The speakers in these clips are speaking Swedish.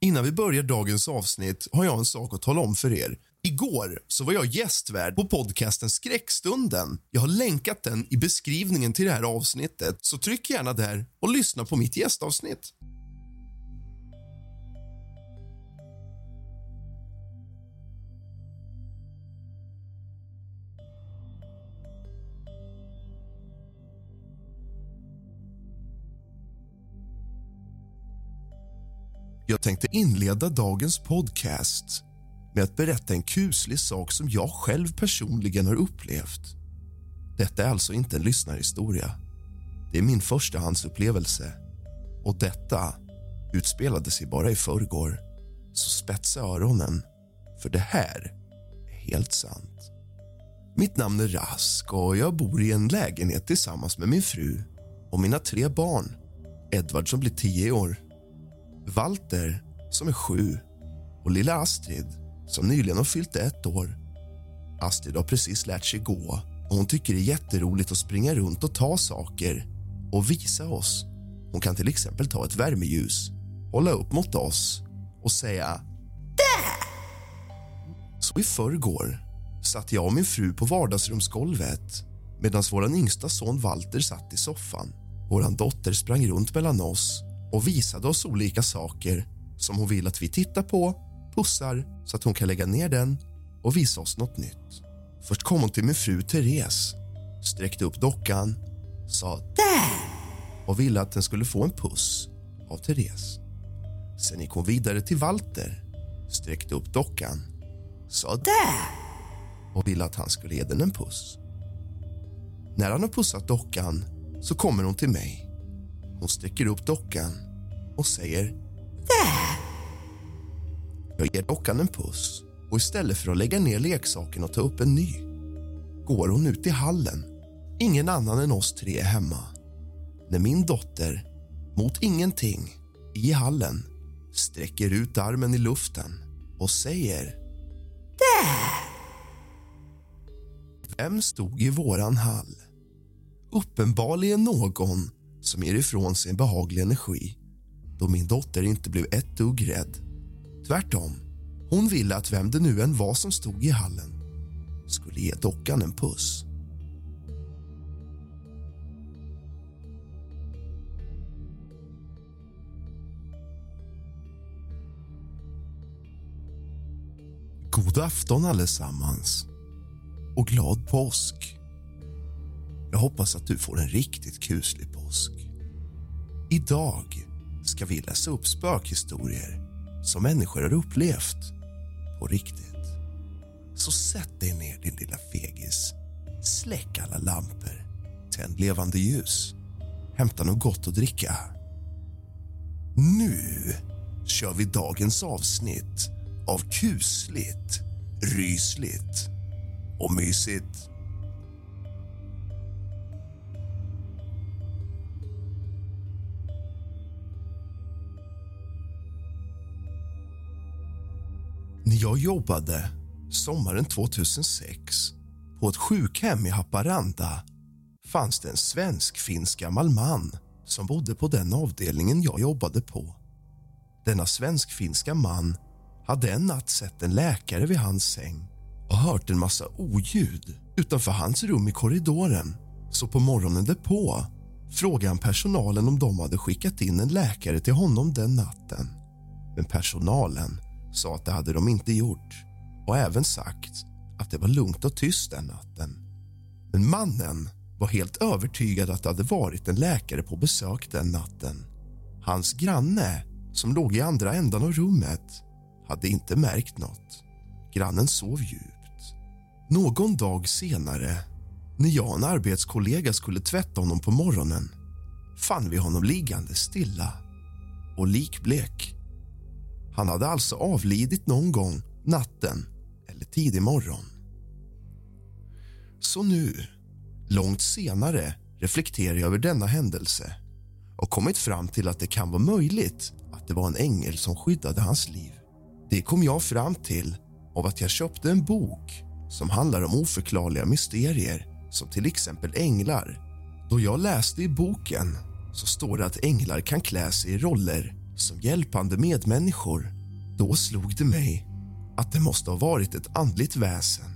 Innan vi börjar dagens avsnitt har jag en sak att tala om för er. Igår så var jag gästvärd på podcasten Skräckstunden. Jag har länkat den i beskrivningen till det här avsnittet, så tryck gärna där och lyssna på mitt gästavsnitt. Jag tänkte inleda dagens podcast med att berätta en kuslig sak som jag själv personligen har upplevt. Detta är alltså inte en lyssnarhistoria. Det är min förstahandsupplevelse. Och detta utspelade sig bara i förrgår. Så spetsa öronen, för det här är helt sant. Mitt namn är Rask och jag bor i en lägenhet tillsammans med min fru och mina tre barn. Edvard som blir tio år, Walter som är sju och lilla Astrid som nyligen har fyllt ett år. Astrid har precis lärt sig gå och hon tycker det är jätteroligt att springa runt och ta saker och visa oss. Hon kan till exempel ta ett värmeljus, hålla upp mot oss och säga Där! Så i förrgår satt jag och min fru på vardagsrumsgolvet medan vår yngsta son Walter satt i soffan. Vår dotter sprang runt mellan oss och visade oss olika saker som hon vill att vi tittar på, pussar så att hon kan lägga ner den och visa oss något nytt. Först kom hon till min fru Therese, sträckte upp dockan, sa där och ville att den skulle få en puss av Therese. Sen gick hon vidare till Walter, sträckte upp dockan, sa där och ville att han skulle ge den en puss. När han har pussat dockan så kommer hon till mig hon sträcker upp dockan och säger Där! Jag ger dockan en puss och istället för att lägga ner leksaken och ta upp en ny går hon ut i hallen. Ingen annan än oss tre är hemma. När min dotter, mot ingenting, i hallen sträcker ut armen i luften och säger Där! Vem stod i våran hall? Uppenbarligen någon som ger ifrån sig en behaglig energi då min dotter inte blev ett dugg rädd. Tvärtom, hon ville att vem det nu än var som stod i hallen skulle ge dockan en puss. God afton allesammans och glad påsk. Jag hoppas att du får en riktigt kuslig påsk. Idag ska vi läsa upp spökhistorier som människor har upplevt på riktigt. Så sätt dig ner, din lilla fegis. Släck alla lampor. Tänd levande ljus. Hämta något gott att dricka. Nu kör vi dagens avsnitt av kusligt, rysligt och mysigt. Jag jobbade sommaren 2006 på ett sjukhem i Haparanda fanns det en svensk-finsk gammal man som bodde på den avdelningen jag jobbade på. Denna svensk-finska man hade en natt sett en läkare vid hans säng och hört en massa oljud utanför hans rum i korridoren. Så på morgonen därpå frågade han personalen om de hade skickat in en läkare till honom den natten. Men personalen sa att det hade de inte gjort och även sagt att det var lugnt och tyst den natten. Men mannen var helt övertygad att det hade varit en läkare på besök den natten. Hans granne, som låg i andra ändan av rummet, hade inte märkt något. Grannen sov djupt. Någon dag senare, när jag och en arbetskollega skulle tvätta honom på morgonen fann vi honom liggande stilla och likblek. Han hade alltså avlidit någon gång natten eller tidig morgon. Så nu, långt senare, reflekterar jag över denna händelse och kommit fram till att det kan vara möjligt att det var en ängel som skyddade hans liv. Det kom jag fram till av att jag köpte en bok som handlar om oförklarliga mysterier som till exempel änglar. Då jag läste i boken så står det att änglar kan klä sig i roller som hjälpande medmänniskor. Då slog det mig att det måste ha varit ett andligt väsen,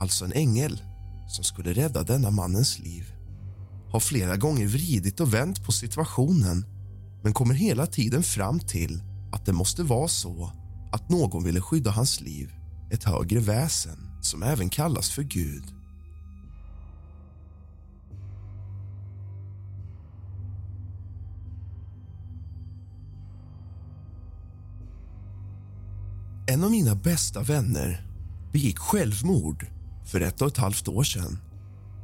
alltså en ängel som skulle rädda denna mannens liv. Har flera gånger vridit och vänt på situationen men kommer hela tiden fram till att det måste vara så att någon ville skydda hans liv, ett högre väsen som även kallas för Gud. En av mina bästa vänner begick självmord för ett och ett halvt år sedan.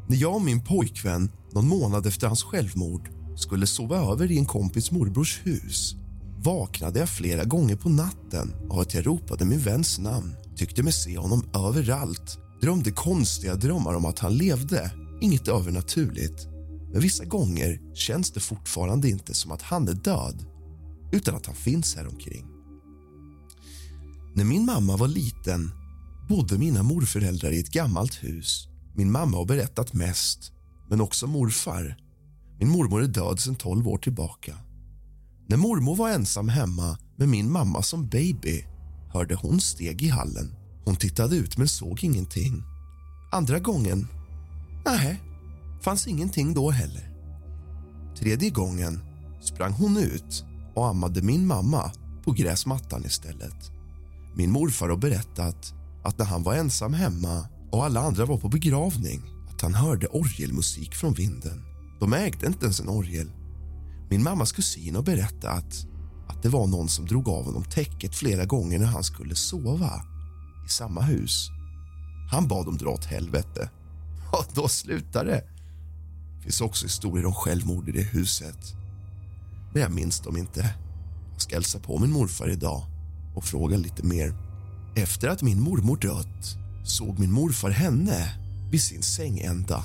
När jag och min pojkvän någon månad efter hans självmord skulle sova över i en kompis morbrors hus vaknade jag flera gånger på natten av att jag ropade min väns namn. Tyckte mig se honom överallt. Drömde konstiga drömmar om att han levde. Inget övernaturligt. Men vissa gånger känns det fortfarande inte som att han är död utan att han finns här omkring. När min mamma var liten bodde mina morföräldrar i ett gammalt hus. Min mamma har berättat mest, men också morfar. Min mormor är död sedan 12 år tillbaka. När mormor var ensam hemma med min mamma som baby hörde hon steg i hallen. Hon tittade ut men såg ingenting. Andra gången, nej, fanns ingenting då heller. Tredje gången sprang hon ut och ammade min mamma på gräsmattan istället. Min morfar har berättat att när han var ensam hemma och alla andra var på begravning att han hörde orgelmusik från vinden. De ägde inte ens en orgel. Min mammas kusin har berättat att det var någon som drog av honom täcket flera gånger när han skulle sova i samma hus. Han bad dem dra åt helvete. Och då slutade det. Det finns också historier om självmord i det huset. Men jag minns dem inte. Jag ska hälsa på min morfar idag och fråga lite mer. Efter att min mormor dött såg min morfar henne vid sin sängända.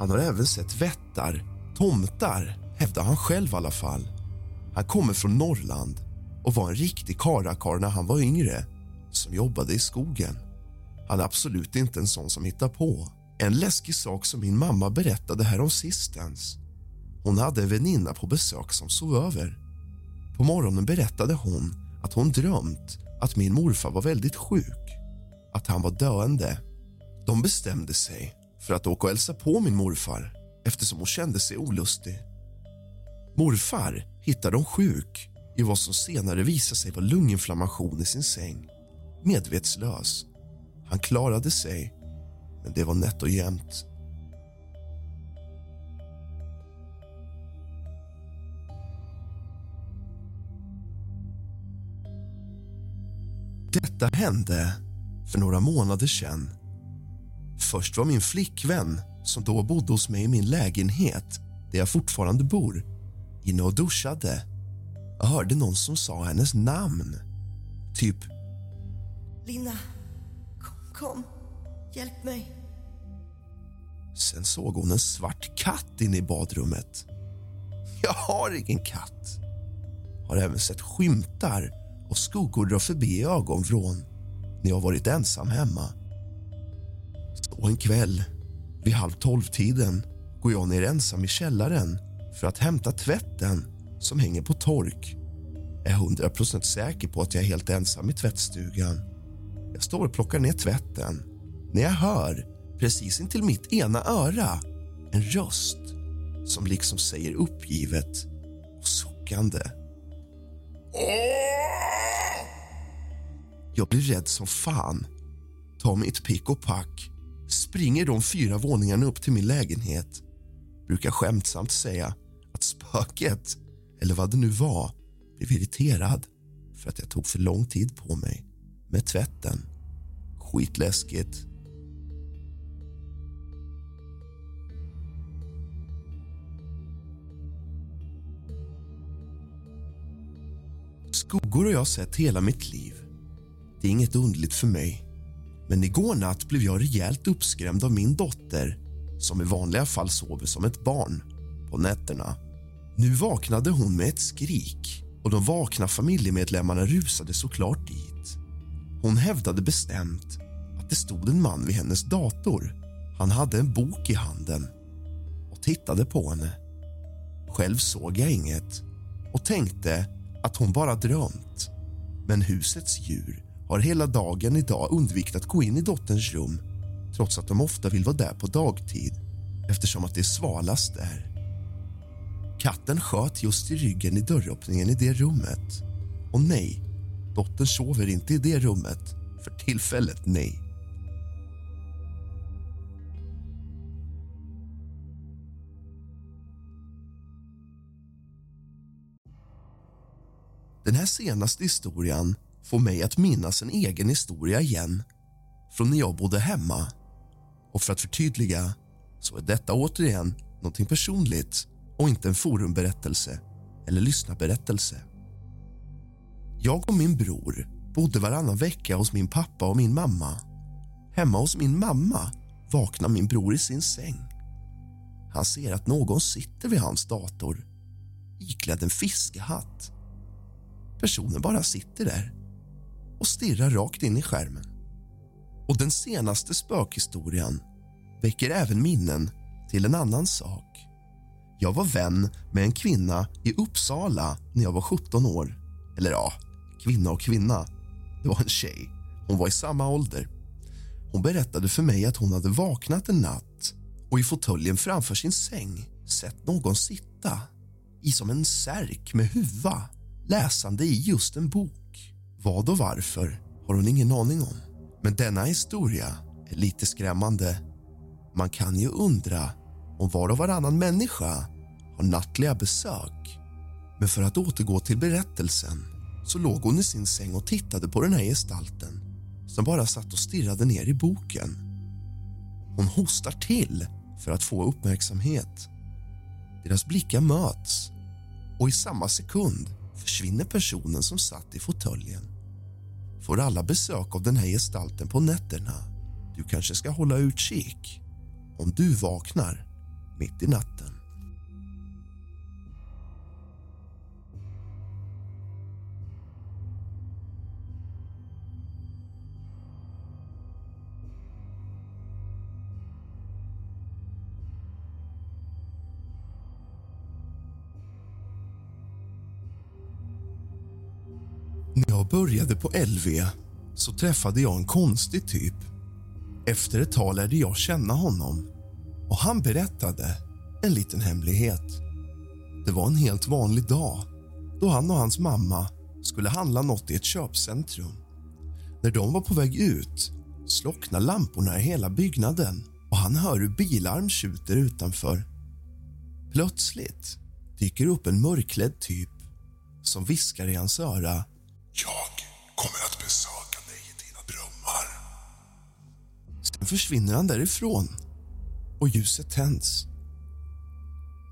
Han har även sett vättar, tomtar, hävdar han själv i alla fall. Han kommer från Norrland och var en riktig karakar när han var yngre som jobbade i skogen. Han är absolut inte en sån som hittar på. En läskig sak som min mamma berättade här om sistens. Hon hade en väninna på besök som sov över. På morgonen berättade hon att hon drömt att min morfar var väldigt sjuk, att han var döende. De bestämde sig för att åka och hälsa på min morfar eftersom hon kände sig olustig. Morfar hittade hon sjuk i vad som senare visade sig vara lunginflammation i sin säng. Medvetslös. Han klarade sig, men det var nätt och jämnt. Detta hände för några månader sedan. Först var min flickvän, som då bodde hos mig i min lägenhet där jag fortfarande bor, inne och duschade. Jag hörde någon som sa hennes namn. Typ Linda, kom, kom. Hjälp mig. Sen såg hon en svart katt inne i badrummet. Jag har ingen katt. Har även sett skymtar och skuggor dra förbi i ögonvrån när jag varit ensam hemma. Och en kväll, vid halv tolv-tiden går jag ner ensam i källaren för att hämta tvätten som hänger på tork. Jag är hundra procent säker på att jag är helt ensam i tvättstugan. Jag står och plockar ner tvätten när jag hör, precis intill mitt ena öra, en röst som liksom säger uppgivet och suckande. Jag blir rädd som fan, tar mitt pick och pack springer de fyra våningarna upp till min lägenhet. Brukar skämtsamt säga att spöket, eller vad det nu var, blev irriterad för att jag tog för lång tid på mig med tvätten. Skitläskigt. Skuggor har jag sett hela mitt liv. Det är inget underligt för mig. Men igår natt blev jag rejält uppskrämd av min dotter som i vanliga fall sover som ett barn på nätterna. Nu vaknade hon med ett skrik och de vakna familjemedlemmarna rusade såklart dit. Hon hävdade bestämt att det stod en man vid hennes dator. Han hade en bok i handen och tittade på henne. Själv såg jag inget och tänkte att hon bara drömt. Men husets djur har hela dagen idag undvikit att gå in i dotterns rum trots att de ofta vill vara där på dagtid eftersom att det är svalast där. Katten sköt just i ryggen i dörröppningen i det rummet. Och nej, dottern sover inte i det rummet För tillfället, nej. Den här senaste historien får mig att minnas en egen historia igen från när jag bodde hemma. Och för att förtydliga så är detta återigen någonting personligt och inte en forumberättelse eller lyssnarberättelse. Jag och min bror bodde varannan vecka hos min pappa och min mamma. Hemma hos min mamma vaknar min bror i sin säng. Han ser att någon sitter vid hans dator iklädd en fiskehatt. Personen bara sitter där och stirrar rakt in i skärmen. Och den senaste spökhistorien väcker även minnen till en annan sak. Jag var vän med en kvinna i Uppsala när jag var 17 år. Eller ja, kvinna och kvinna. Det var en tjej. Hon var i samma ålder. Hon berättade för mig att hon hade vaknat en natt och i fåtöljen framför sin säng sett någon sitta i som en särk med huva läsande i just en bok. Vad och varför har hon ingen aning om. Men denna historia är lite skrämmande. Man kan ju undra om var och varannan människa har nattliga besök. Men för att återgå till berättelsen så låg hon i sin säng och tittade på den här gestalten som bara satt och stirrade ner i boken. Hon hostar till för att få uppmärksamhet. Deras blickar möts och i samma sekund försvinner personen som satt i fåtöljen. Får alla besök av den här gestalten på nätterna. Du kanske ska hålla utkik om du vaknar mitt i natten. Började på LV så träffade jag en konstig typ. Efter ett tag lärde jag känna honom och han berättade en liten hemlighet. Det var en helt vanlig dag då han och hans mamma skulle handla något i ett köpcentrum. När de var på väg ut slocknar lamporna i hela byggnaden och han hör hur bilarm tjuter utanför. Plötsligt dyker upp en mörklädd typ som viskar i hans öra kommer att besöka dig i dina drömmar. Sen försvinner han därifrån och ljuset tänds.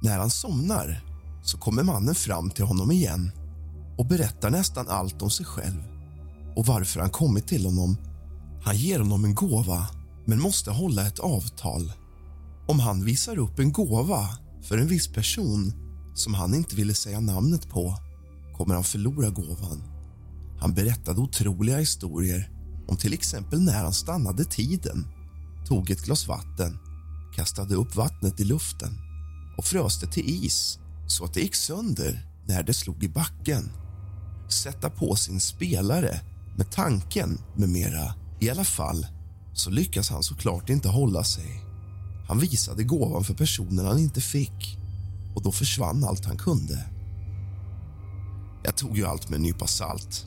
När han somnar så kommer mannen fram till honom igen och berättar nästan allt om sig själv och varför han kommit till honom. Han ger honom en gåva, men måste hålla ett avtal. Om han visar upp en gåva för en viss person som han inte ville säga namnet på kommer han förlora gåvan. Han berättade otroliga historier om till exempel när han stannade tiden, tog ett glas vatten, kastade upp vattnet i luften och frös det till is så att det gick sönder när det slog i backen. Sätta på sin spelare med tanken med mera. I alla fall så lyckas han såklart inte hålla sig. Han visade gåvan för personen han inte fick och då försvann allt han kunde. Jag tog ju allt med en nypa salt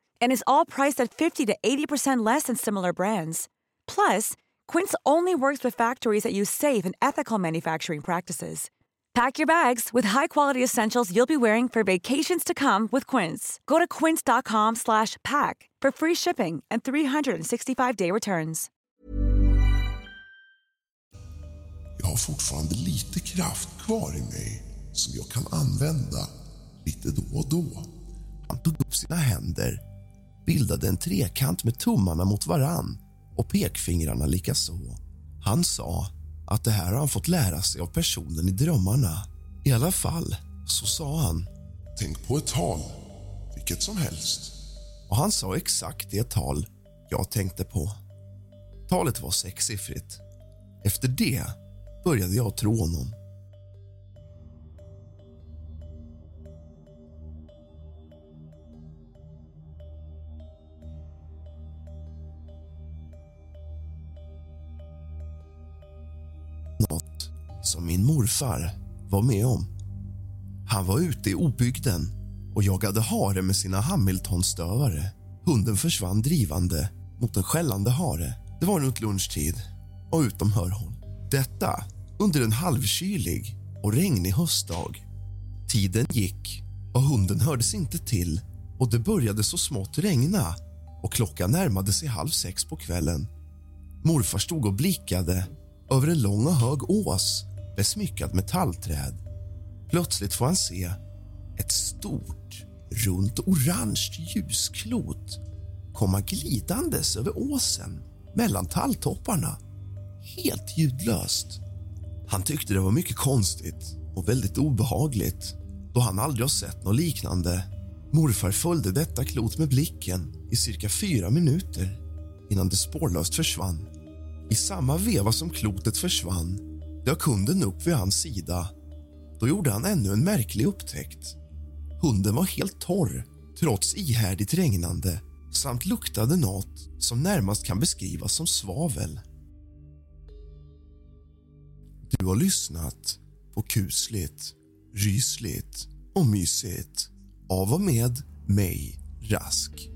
And is all priced at 50 to 80% less than similar brands. Plus, Quince only works with factories that use safe and ethical manufacturing practices. Pack your bags with high-quality essentials you'll be wearing for vacations to come with Quince. Go to quince.com/pack for free shipping and 365-day returns. Jag har fortfarande lite kraft kvar i mig som jag kan använda lite då och då. Han tog upp sina händer, bildade en trekant med tummarna mot varann och pekfingrarna likaså. Han sa att det här har han fått lära sig av personen i drömmarna. I alla fall så sa han. Tänk på ett tal, vilket som helst. Och han sa exakt det tal jag tänkte på. Talet var sexsiffrigt. Efter det började jag tro honom. Morfar var med om. Han var ute i obygden och jagade hare med sina Hamiltonstövare. Hunden försvann drivande mot en skällande hare. Det var runt lunchtid och utom hörhåll. Detta under en halvkylig och regnig höstdag. Tiden gick och hunden hördes inte till och det började så smått regna och klockan närmade sig halv sex på kvällen. Morfar stod och blickade över en lång och hög ås besmyckad med tallträd. Plötsligt får han se ett stort, runt orange ljusklot komma glidandes över åsen mellan talltopparna, helt ljudlöst. Han tyckte det var mycket konstigt och väldigt obehagligt då han aldrig har sett något liknande. Morfar följde detta klot med blicken i cirka fyra minuter innan det spårlöst försvann. I samma veva som klotet försvann dök hunden upp vid hans sida. Då gjorde han ännu en märklig upptäckt. Hunden var helt torr, trots ihärdigt regnande samt luktade något som närmast kan beskrivas som svavel. Du har lyssnat på kusligt, rysligt och mysigt av och med mig, Rask.